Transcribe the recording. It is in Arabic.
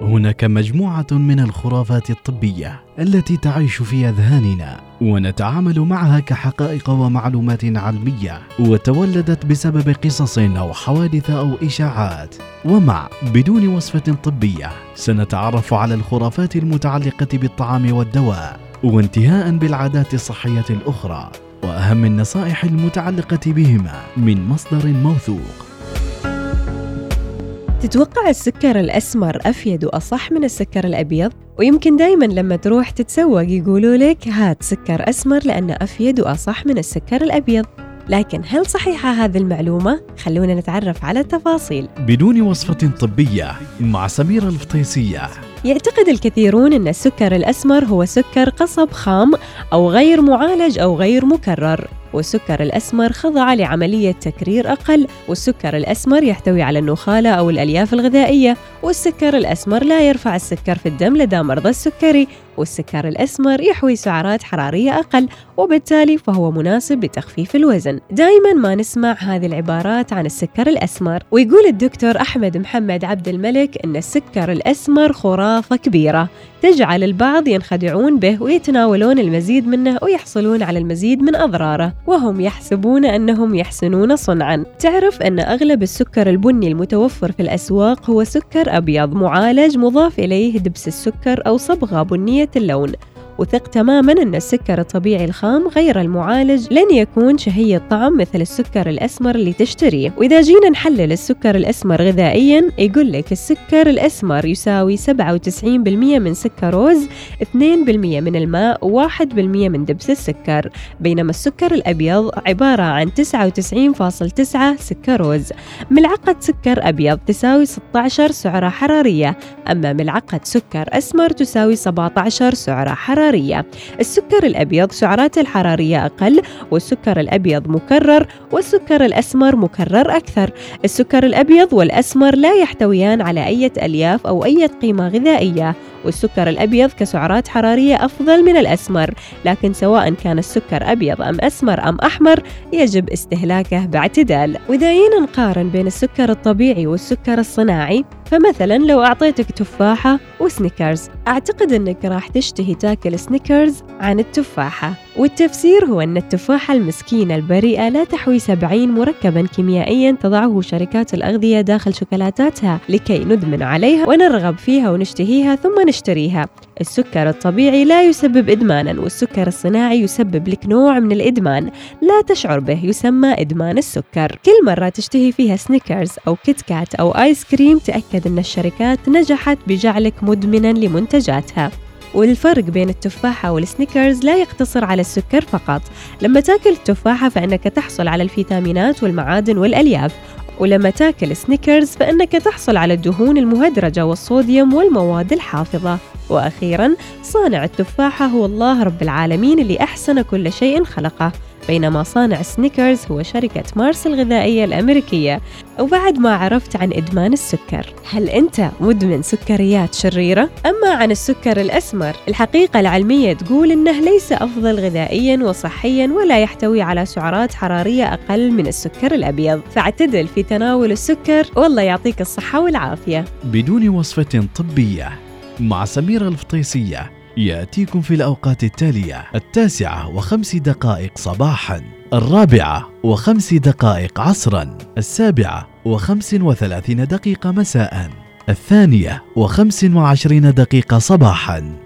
هناك مجموعة من الخرافات الطبية التي تعيش في أذهاننا ونتعامل معها كحقائق ومعلومات علمية وتولدت بسبب قصص أو حوادث أو إشاعات. ومع بدون وصفة طبية سنتعرف على الخرافات المتعلقة بالطعام والدواء وانتهاء بالعادات الصحية الأخرى وأهم النصائح المتعلقة بهما من مصدر موثوق. تتوقع السكر الأسمر أفيد وأصح من السكر الأبيض؟ ويمكن دايما لما تروح تتسوق يقولوا لك هات سكر أسمر لأنه أفيد وأصح من السكر الأبيض لكن هل صحيحة هذه المعلومة؟ خلونا نتعرف على التفاصيل بدون وصفة طبية مع سميرة الفطيسية يعتقد الكثيرون أن السكر الأسمر هو سكر قصب خام أو غير معالج أو غير مكرر والسكر الأسمر خضع لعملية تكرير أقل والسكر الأسمر يحتوي على النخالة أو الألياف الغذائية والسكر الأسمر لا يرفع السكر في الدم لدى مرضى السكري. والسكر الأسمر يحوي سعرات حرارية أقل وبالتالي فهو مناسب لتخفيف الوزن. دائما ما نسمع هذه العبارات عن السكر الأسمر ويقول الدكتور أحمد محمد عبد الملك أن السكر الأسمر خرافة كبيرة. تجعل البعض ينخدعون به ويتناولون المزيد منه ويحصلون على المزيد من أضراره وهم يحسبون أنهم يحسنون صنعا. تعرف أن أغلب السكر البني المتوفر في الأسواق هو سكر أبيض معالج مضاف إليه دبس السكر أو صبغة بنية اللون. وثق تماما أن السكر الطبيعي الخام غير المعالج لن يكون شهي الطعم مثل السكر الأسمر اللي تشتريه وإذا جينا نحلل السكر الأسمر غذائيا يقول لك السكر الأسمر يساوي 97% من سكروز 2% من الماء و1% من دبس السكر. بينما السكر الأبيض عبارة عن 99.9 سكروز ملعقة سكر أبيض تساوي 16 سعرة حرارية. أما ملعقة سكر أسمر تساوي 17 سعرة حرارية. الحرارية. السكر الأبيض سعراته الحرارية أقل والسكر الأبيض مكرر والسكر الأسمر مكرر أكثر. السكر الأبيض والأسمر لا يحتويان على أي ألياف أو أي قيمة غذائية. والسكر الأبيض كسعرات حرارية أفضل من الأسمر لكن سواء كان السكر أبيض أم أسمر أم أحمر يجب استهلاكه باعتدال. وإذا نقارن بين السكر الطبيعي والسكر الصناعي فمثلا لو أعطيتك تفاحة وسنيكرز. أعتقد أنك راح تشتهي تاكل سنيكرز عن التفاحة والتفسير هو أن التفاحة المسكينة البريئة لا تحوي 70 مركبا كيميائيا تضعه شركات الأغذية داخل شوكولاتاتها لكي ندمن عليها ونرغب فيها ونشتهيها ثم نشتريها. السكر الطبيعي لا يسبب إدمانا والسكر الصناعي يسبب لك نوع من الإدمان لا تشعر به يسمى إدمان السكر. كل مرة تشتهي فيها سنيكرز أو كيت كات أو آيس كريم تأكد أن الشركات نجحت بجعلك مدمنا لمنتجاتها. والفرق بين التفاحة والسنيكرز لا يقتصر على السكر فقط. لما تأكل التفاحة فإنك تحصل على الفيتامينات والمعادن والألياف. ولما تأكل سنيكرز فإنك تحصل على الدهون المهدرجة والصوديوم والمواد الحافظة. وأخيرا صانع التفاحة هو الله رب العالمين اللي أحسن كل شيء خلقه بينما صانع سنيكرز هو شركة مارس الغذائية الأمريكية. وبعد ما عرفت عن إدمان السكر هل أنت مدمن سكريات شريرة؟ أما عن السكر الأسمر الحقيقة العلمية تقول إنه ليس أفضل غذائيا وصحيا ولا يحتوي على سعرات حرارية أقل من السكر الأبيض. فاعتدل في تناول السكر والله يعطيك الصحة والعافية. بدون وصفة طبية. مع سميرة الفطيسية. يأتيكم في الأوقات التالية التاسعة وخمس دقائق صباحا الرابعة وخمس دقائق عصرا السابعة وخمس وثلاثين دقيقة مساء الثانية وخمس وعشرين دقيقة صباحا.